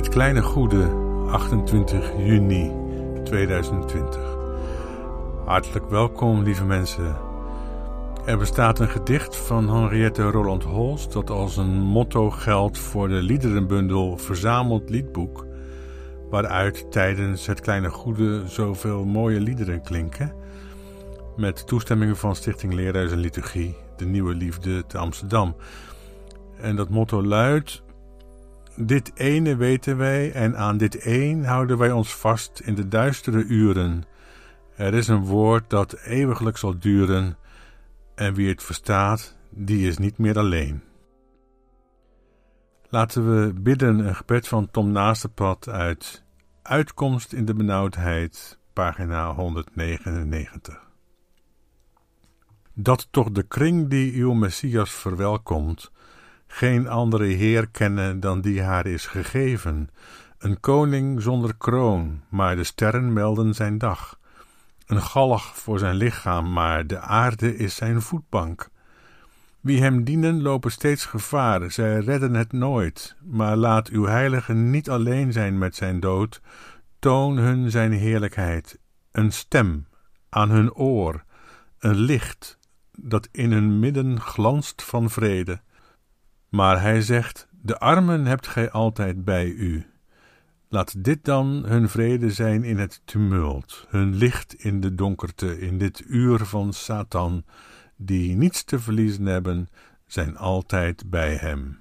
Het kleine goede, 28 juni 2020. Hartelijk welkom, lieve mensen. Er bestaat een gedicht van Henriette Roland Holst dat als een motto geldt voor de liederenbundel Verzameld Liedboek, waaruit tijdens het kleine goede zoveel mooie liederen klinken, met toestemming van Stichting Leerhuis en Liturgie, de Nieuwe Liefde te Amsterdam. En dat motto luidt dit ene weten wij en aan dit een houden wij ons vast in de duistere uren. Er is een woord dat eeuwiglijk zal duren en wie het verstaat, die is niet meer alleen. Laten we bidden een gebed van Tom Naasterpad uit Uitkomst in de benauwdheid, pagina 199. Dat toch de kring die uw Messias verwelkomt, geen andere Heer kennen dan die haar is gegeven. Een koning zonder kroon, maar de sterren melden zijn dag. Een galg voor zijn lichaam, maar de aarde is zijn voetbank. Wie hem dienen lopen steeds gevaar, zij redden het nooit. Maar laat uw heilige niet alleen zijn met zijn dood. Toon hun zijn heerlijkheid, een stem aan hun oor, een licht dat in hun midden glanst van vrede. Maar hij zegt: De armen hebt gij altijd bij u. Laat dit dan hun vrede zijn in het tumult, hun licht in de donkerte, in dit uur van Satan, die niets te verliezen hebben, zijn altijd bij hem.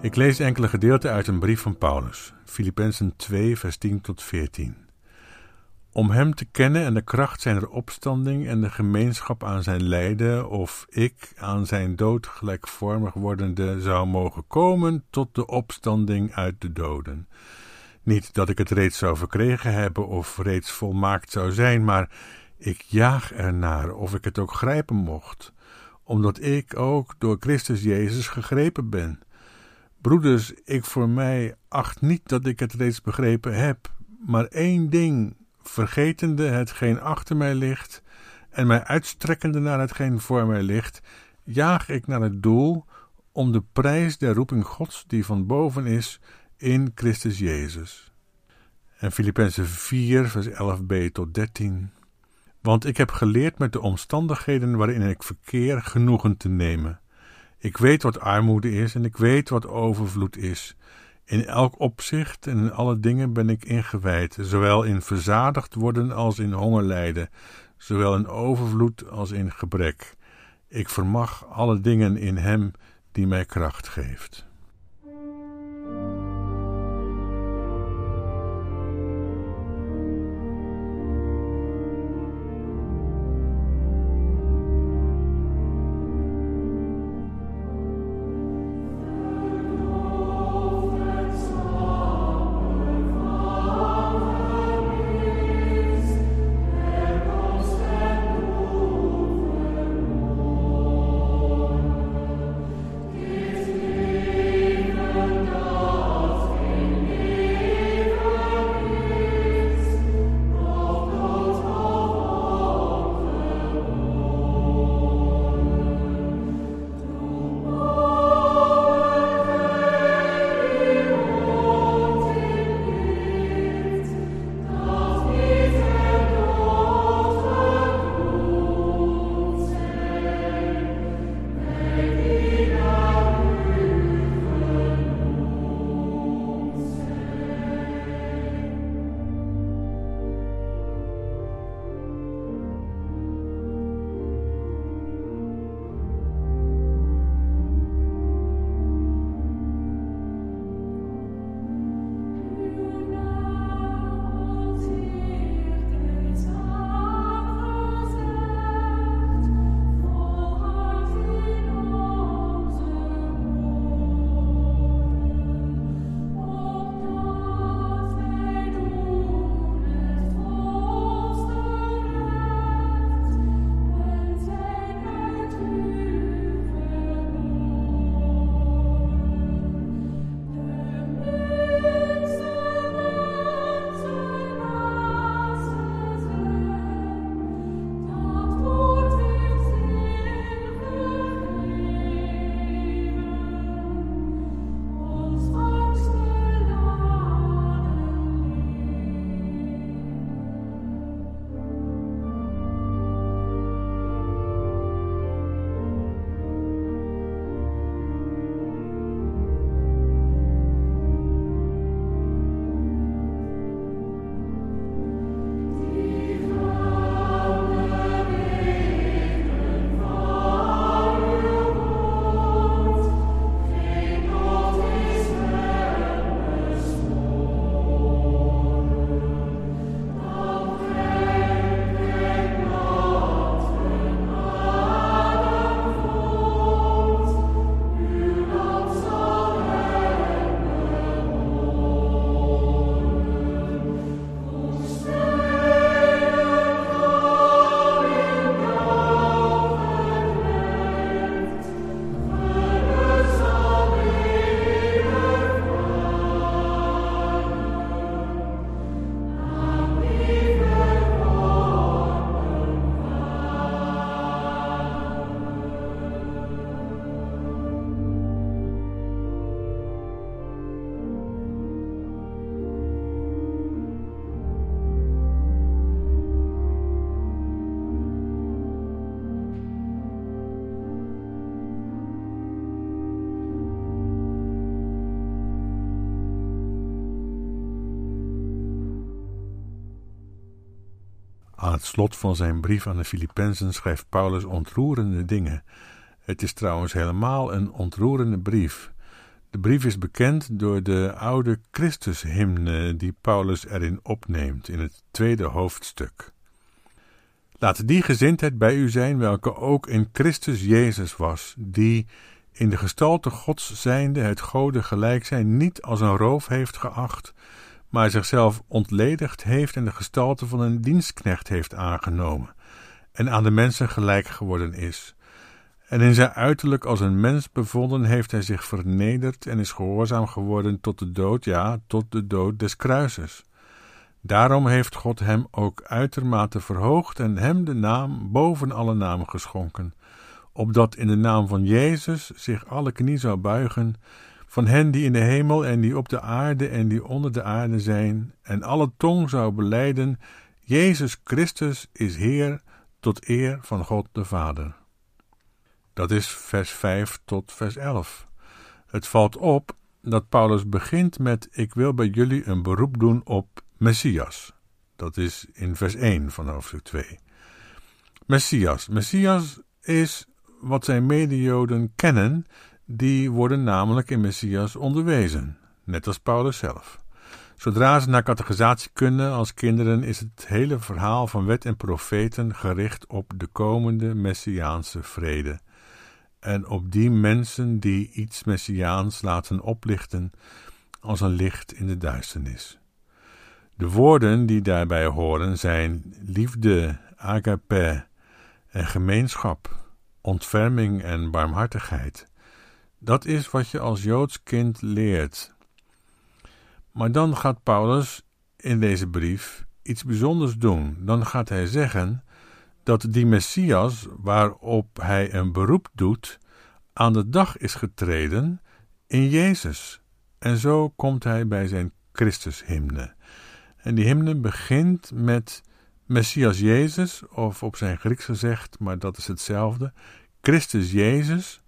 Ik lees enkele gedeelten uit een brief van Paulus, Filippenzen 2, vers 10 tot 14. om Hem te kennen en de kracht zijner opstanding en de gemeenschap aan zijn lijden, of ik aan zijn dood gelijkvormig wordende zou mogen komen tot de opstanding uit de doden. Niet dat ik het reeds zou verkregen hebben of reeds volmaakt zou zijn, maar ik jaag ernaar of ik het ook grijpen mocht, omdat ik ook door Christus Jezus gegrepen ben. Broeders, ik voor mij acht niet dat ik het reeds begrepen heb, maar één ding, vergetende hetgeen achter mij ligt en mij uitstrekkende naar hetgeen voor mij ligt, jaag ik naar het doel om de prijs der roeping Gods die van boven is in Christus Jezus. En Filippenzen 4, vers 11b tot 13. Want ik heb geleerd met de omstandigheden waarin ik verkeer genoegen te nemen. Ik weet wat armoede is en ik weet wat overvloed is. In elk opzicht en in alle dingen ben ik ingewijd, zowel in verzadigd worden als in honger lijden, zowel in overvloed als in gebrek. Ik vermag alle dingen in Hem die mij kracht geeft. Het slot van zijn brief aan de Filippenzen schrijft Paulus ontroerende dingen. Het is trouwens helemaal een ontroerende brief. De brief is bekend door de oude Christushymne die Paulus erin opneemt in het tweede hoofdstuk. Laat die gezindheid bij u zijn, welke ook in Christus Jezus was, die in de gestalte Gods zijnde het Gode gelijk zijn niet als een roof heeft geacht, maar zichzelf ontledigd heeft en de gestalte van een dienstknecht heeft aangenomen, en aan de mensen gelijk geworden is. En in zijn uiterlijk als een mens bevonden heeft hij zich vernederd en is gehoorzaam geworden tot de dood, ja, tot de dood des kruises. Daarom heeft God hem ook uitermate verhoogd en hem de naam boven alle naam geschonken, opdat in de naam van Jezus zich alle knie zou buigen, van hen die in de hemel en die op de aarde en die onder de aarde zijn, en alle tong zou beleiden, Jezus Christus is Heer, tot eer van God de Vader. Dat is vers 5 tot vers 11. Het valt op dat Paulus begint met: Ik wil bij jullie een beroep doen op Messias. Dat is in vers 1 van hoofdstuk 2. Messias. Messias is wat zijn medejoden kennen, die worden namelijk in Messias onderwezen, net als Paulus zelf. Zodra ze naar catechisatie kunnen als kinderen, is het hele verhaal van wet en profeten gericht op de komende Messiaanse vrede en op die mensen die iets Messiaans laten oplichten als een licht in de duisternis. De woorden die daarbij horen zijn liefde, agape en gemeenschap, ontferming en barmhartigheid. Dat is wat je als Joods kind leert. Maar dan gaat Paulus in deze brief iets bijzonders doen. Dan gaat hij zeggen dat die Messias, waarop hij een beroep doet, aan de dag is getreden in Jezus. En zo komt hij bij zijn Christushymne. En die hymne begint met Messias Jezus, of op zijn Grieks gezegd, maar dat is hetzelfde, Christus Jezus,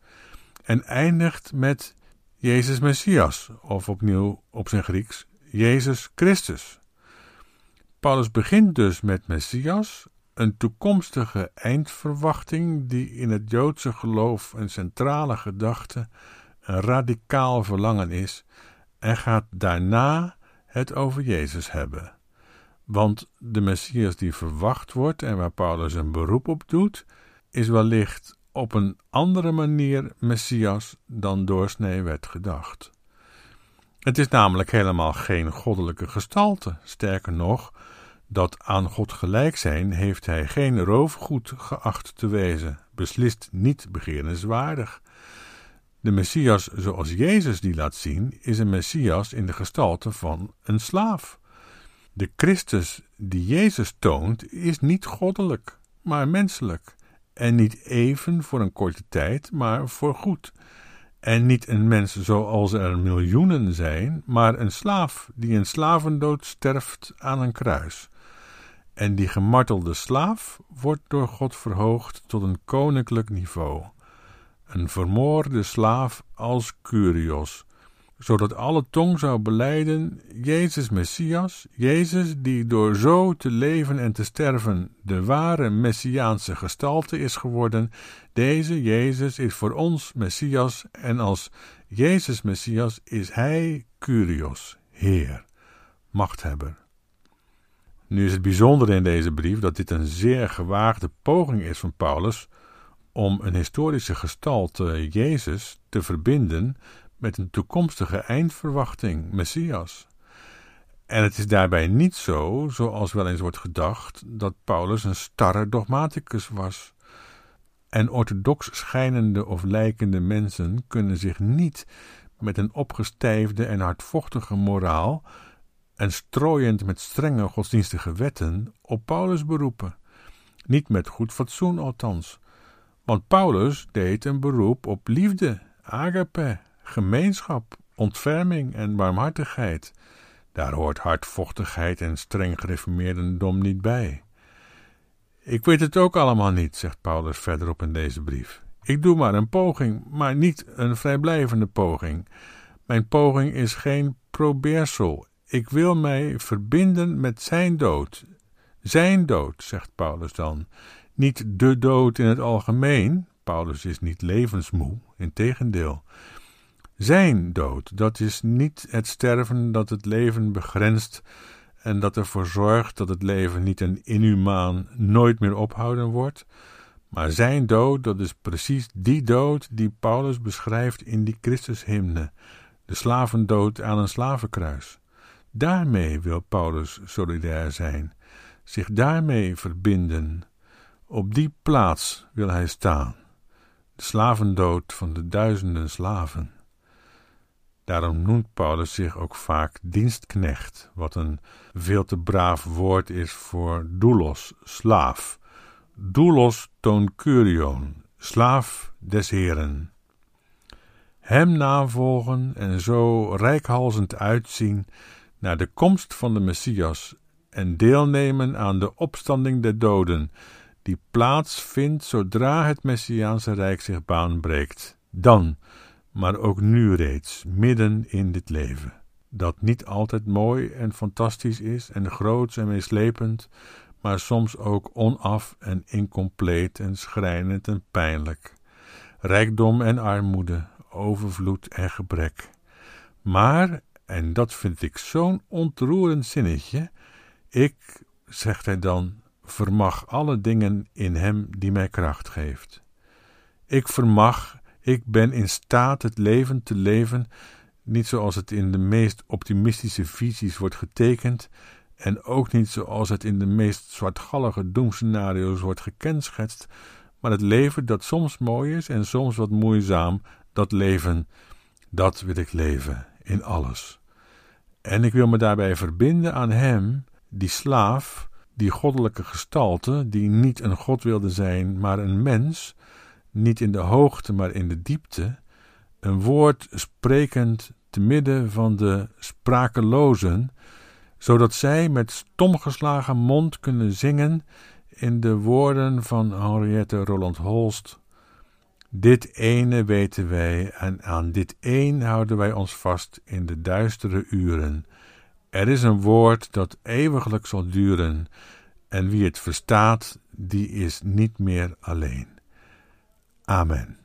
en eindigt met Jezus Messias, of opnieuw op zijn Grieks, Jezus Christus. Paulus begint dus met Messias, een toekomstige eindverwachting die in het Joodse geloof een centrale gedachte, een radicaal verlangen is, en gaat daarna het over Jezus hebben. Want de Messias die verwacht wordt en waar Paulus een beroep op doet, is wellicht op een andere manier Messias dan doorsnee werd gedacht. Het is namelijk helemaal geen goddelijke gestalte, sterker nog, dat aan God gelijk zijn heeft hij geen roofgoed geacht te wezen, beslist niet begeerenswaardig. De Messias zoals Jezus die laat zien, is een Messias in de gestalte van een slaaf. De Christus die Jezus toont, is niet goddelijk, maar menselijk, en niet even voor een korte tijd, maar voor goed. En niet een mens zoals er miljoenen zijn, maar een slaaf die een slavendood sterft aan een kruis. En die gemartelde slaaf wordt door God verhoogd tot een koninklijk niveau. Een vermoorde slaaf als Curios, zodat alle tong zou beleiden, Jezus Messias, Jezus die door zo te leven en te sterven de ware Messiaanse gestalte is geworden, deze Jezus is voor ons Messias en als Jezus Messias is Hij Curios, Heer, machthebber. Nu is het bijzondere in deze brief dat dit een zeer gewaagde poging is van Paulus om een historische gestalte, Jezus, te verbinden met een toekomstige eindverwachting, Messias. En het is daarbij niet zo, zoals wel eens wordt gedacht, dat Paulus een starre dogmaticus was. En orthodox schijnende of lijkende mensen kunnen zich niet met een opgestijfde en hardvochtige moraal en strooiend met strenge godsdienstige wetten op Paulus beroepen. Niet met goed fatsoen althans. Want Paulus deed een beroep op liefde, agape, gemeenschap, ontferming en barmhartigheid. Daar hoort hardvochtigheid en streng gereformeerdendom niet bij. Ik weet het ook allemaal niet, zegt Paulus verderop in deze brief. Ik doe maar een poging, maar niet een vrijblijvende poging. Mijn poging is geen probeersel. Ik wil mij verbinden met zijn dood. Zijn dood, zegt Paulus dan. Niet de dood in het algemeen. Paulus is niet levensmoe, integendeel. Zijn dood, dat is niet het sterven dat het leven begrenst en dat ervoor zorgt dat het leven niet een inhumaan nooit meer ophouden wordt, maar zijn dood, dat is precies die dood die Paulus beschrijft in die Christushymne, de slavendood aan een slavenkruis. Daarmee wil Paulus solidair zijn, zich daarmee verbinden. Op die plaats wil hij staan, de slavendood van de duizenden slaven. Daarom noemt Paulus zich ook vaak dienstknecht, wat een veel te braaf woord is voor doulos, slaaf. Doulos ton curion, slaaf des Heren. Hem navolgen en zo rijkhalzend uitzien naar de komst van de Messias en deelnemen aan de opstanding der doden, die plaatsvindt zodra het Messiaanse Rijk zich baanbreekt. Dan, maar ook nu reeds, midden in dit leven. Dat niet altijd mooi en fantastisch is en groots en meeslepend, maar soms ook onaf en incompleet en schrijnend en pijnlijk. Rijkdom en armoede, overvloed en gebrek. Maar, en dat vind ik zo'n ontroerend zinnetje, ik, zegt hij dan, vermag alle dingen in hem die mij kracht geeft. Ik vermag, ik ben in staat het leven te leven, niet zoals het in de meest optimistische visies wordt getekend, en ook niet zoals het in de meest zwartgallige doemscenario's wordt gekenschetst, maar het leven dat soms mooi is en soms wat moeizaam, dat leven, dat wil ik leven in alles. En ik wil me daarbij verbinden aan Hem, die slaaf, die goddelijke gestalte, die niet een God wilde zijn, maar een mens, niet in de hoogte, maar in de diepte, een woord sprekend te midden van de sprakelozen, zodat zij met stomgeslagen mond kunnen zingen in de woorden van Henriette Roland Holst. Dit ene weten wij en aan dit een houden wij ons vast in de duistere uren. Er is een woord dat eeuwiglijk zal duren, en wie het verstaat, die is niet meer alleen. Amen.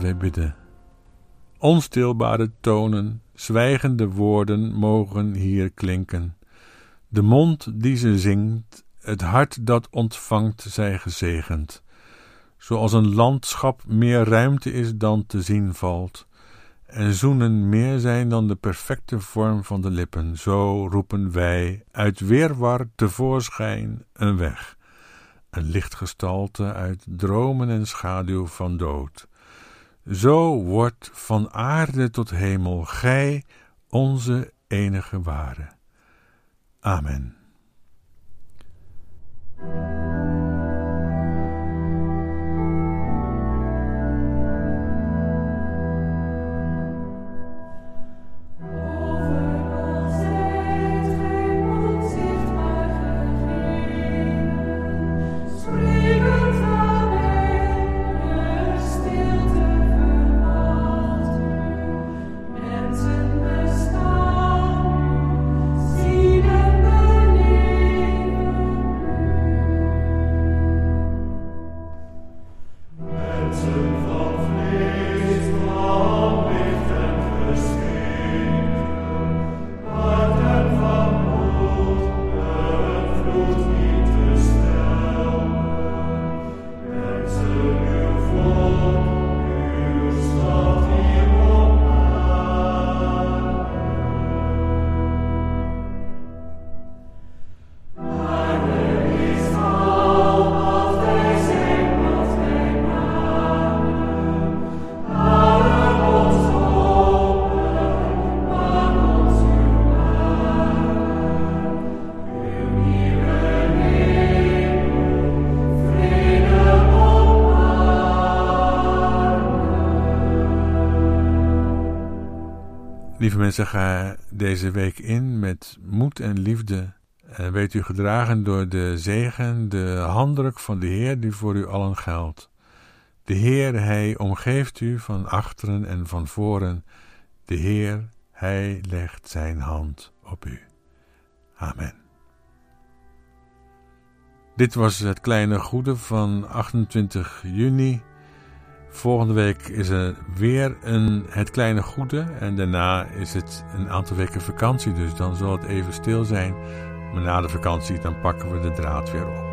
Wij bidden. Onstilbare tonen, zwijgende woorden mogen hier klinken. De mond die ze zingt, het hart dat ontvangt, zij gezegend. Zoals een landschap meer ruimte is dan te zien valt, en zoenen meer zijn dan de perfecte vorm van de lippen, zo roepen wij uit weerwar tevoorschijn een weg, een lichtgestalte uit dromen en schaduw van dood. Zo wordt van aarde tot hemel gij onze enige ware. Amen. Mensen, ga deze week in met moed en liefde. En weet u gedragen door de zegen, de handdruk van de Heer die voor u allen geldt. De Heer, Hij omgeeft u van achteren en van voren. De Heer, Hij legt Zijn hand op u. Amen. Dit was het kleine goede van 28 juni Volgende week is er weer een Het Kleine Goede. En daarna is het een aantal weken vakantie. Dus dan zal het even stil zijn. Maar na de vakantie dan pakken we de draad weer op.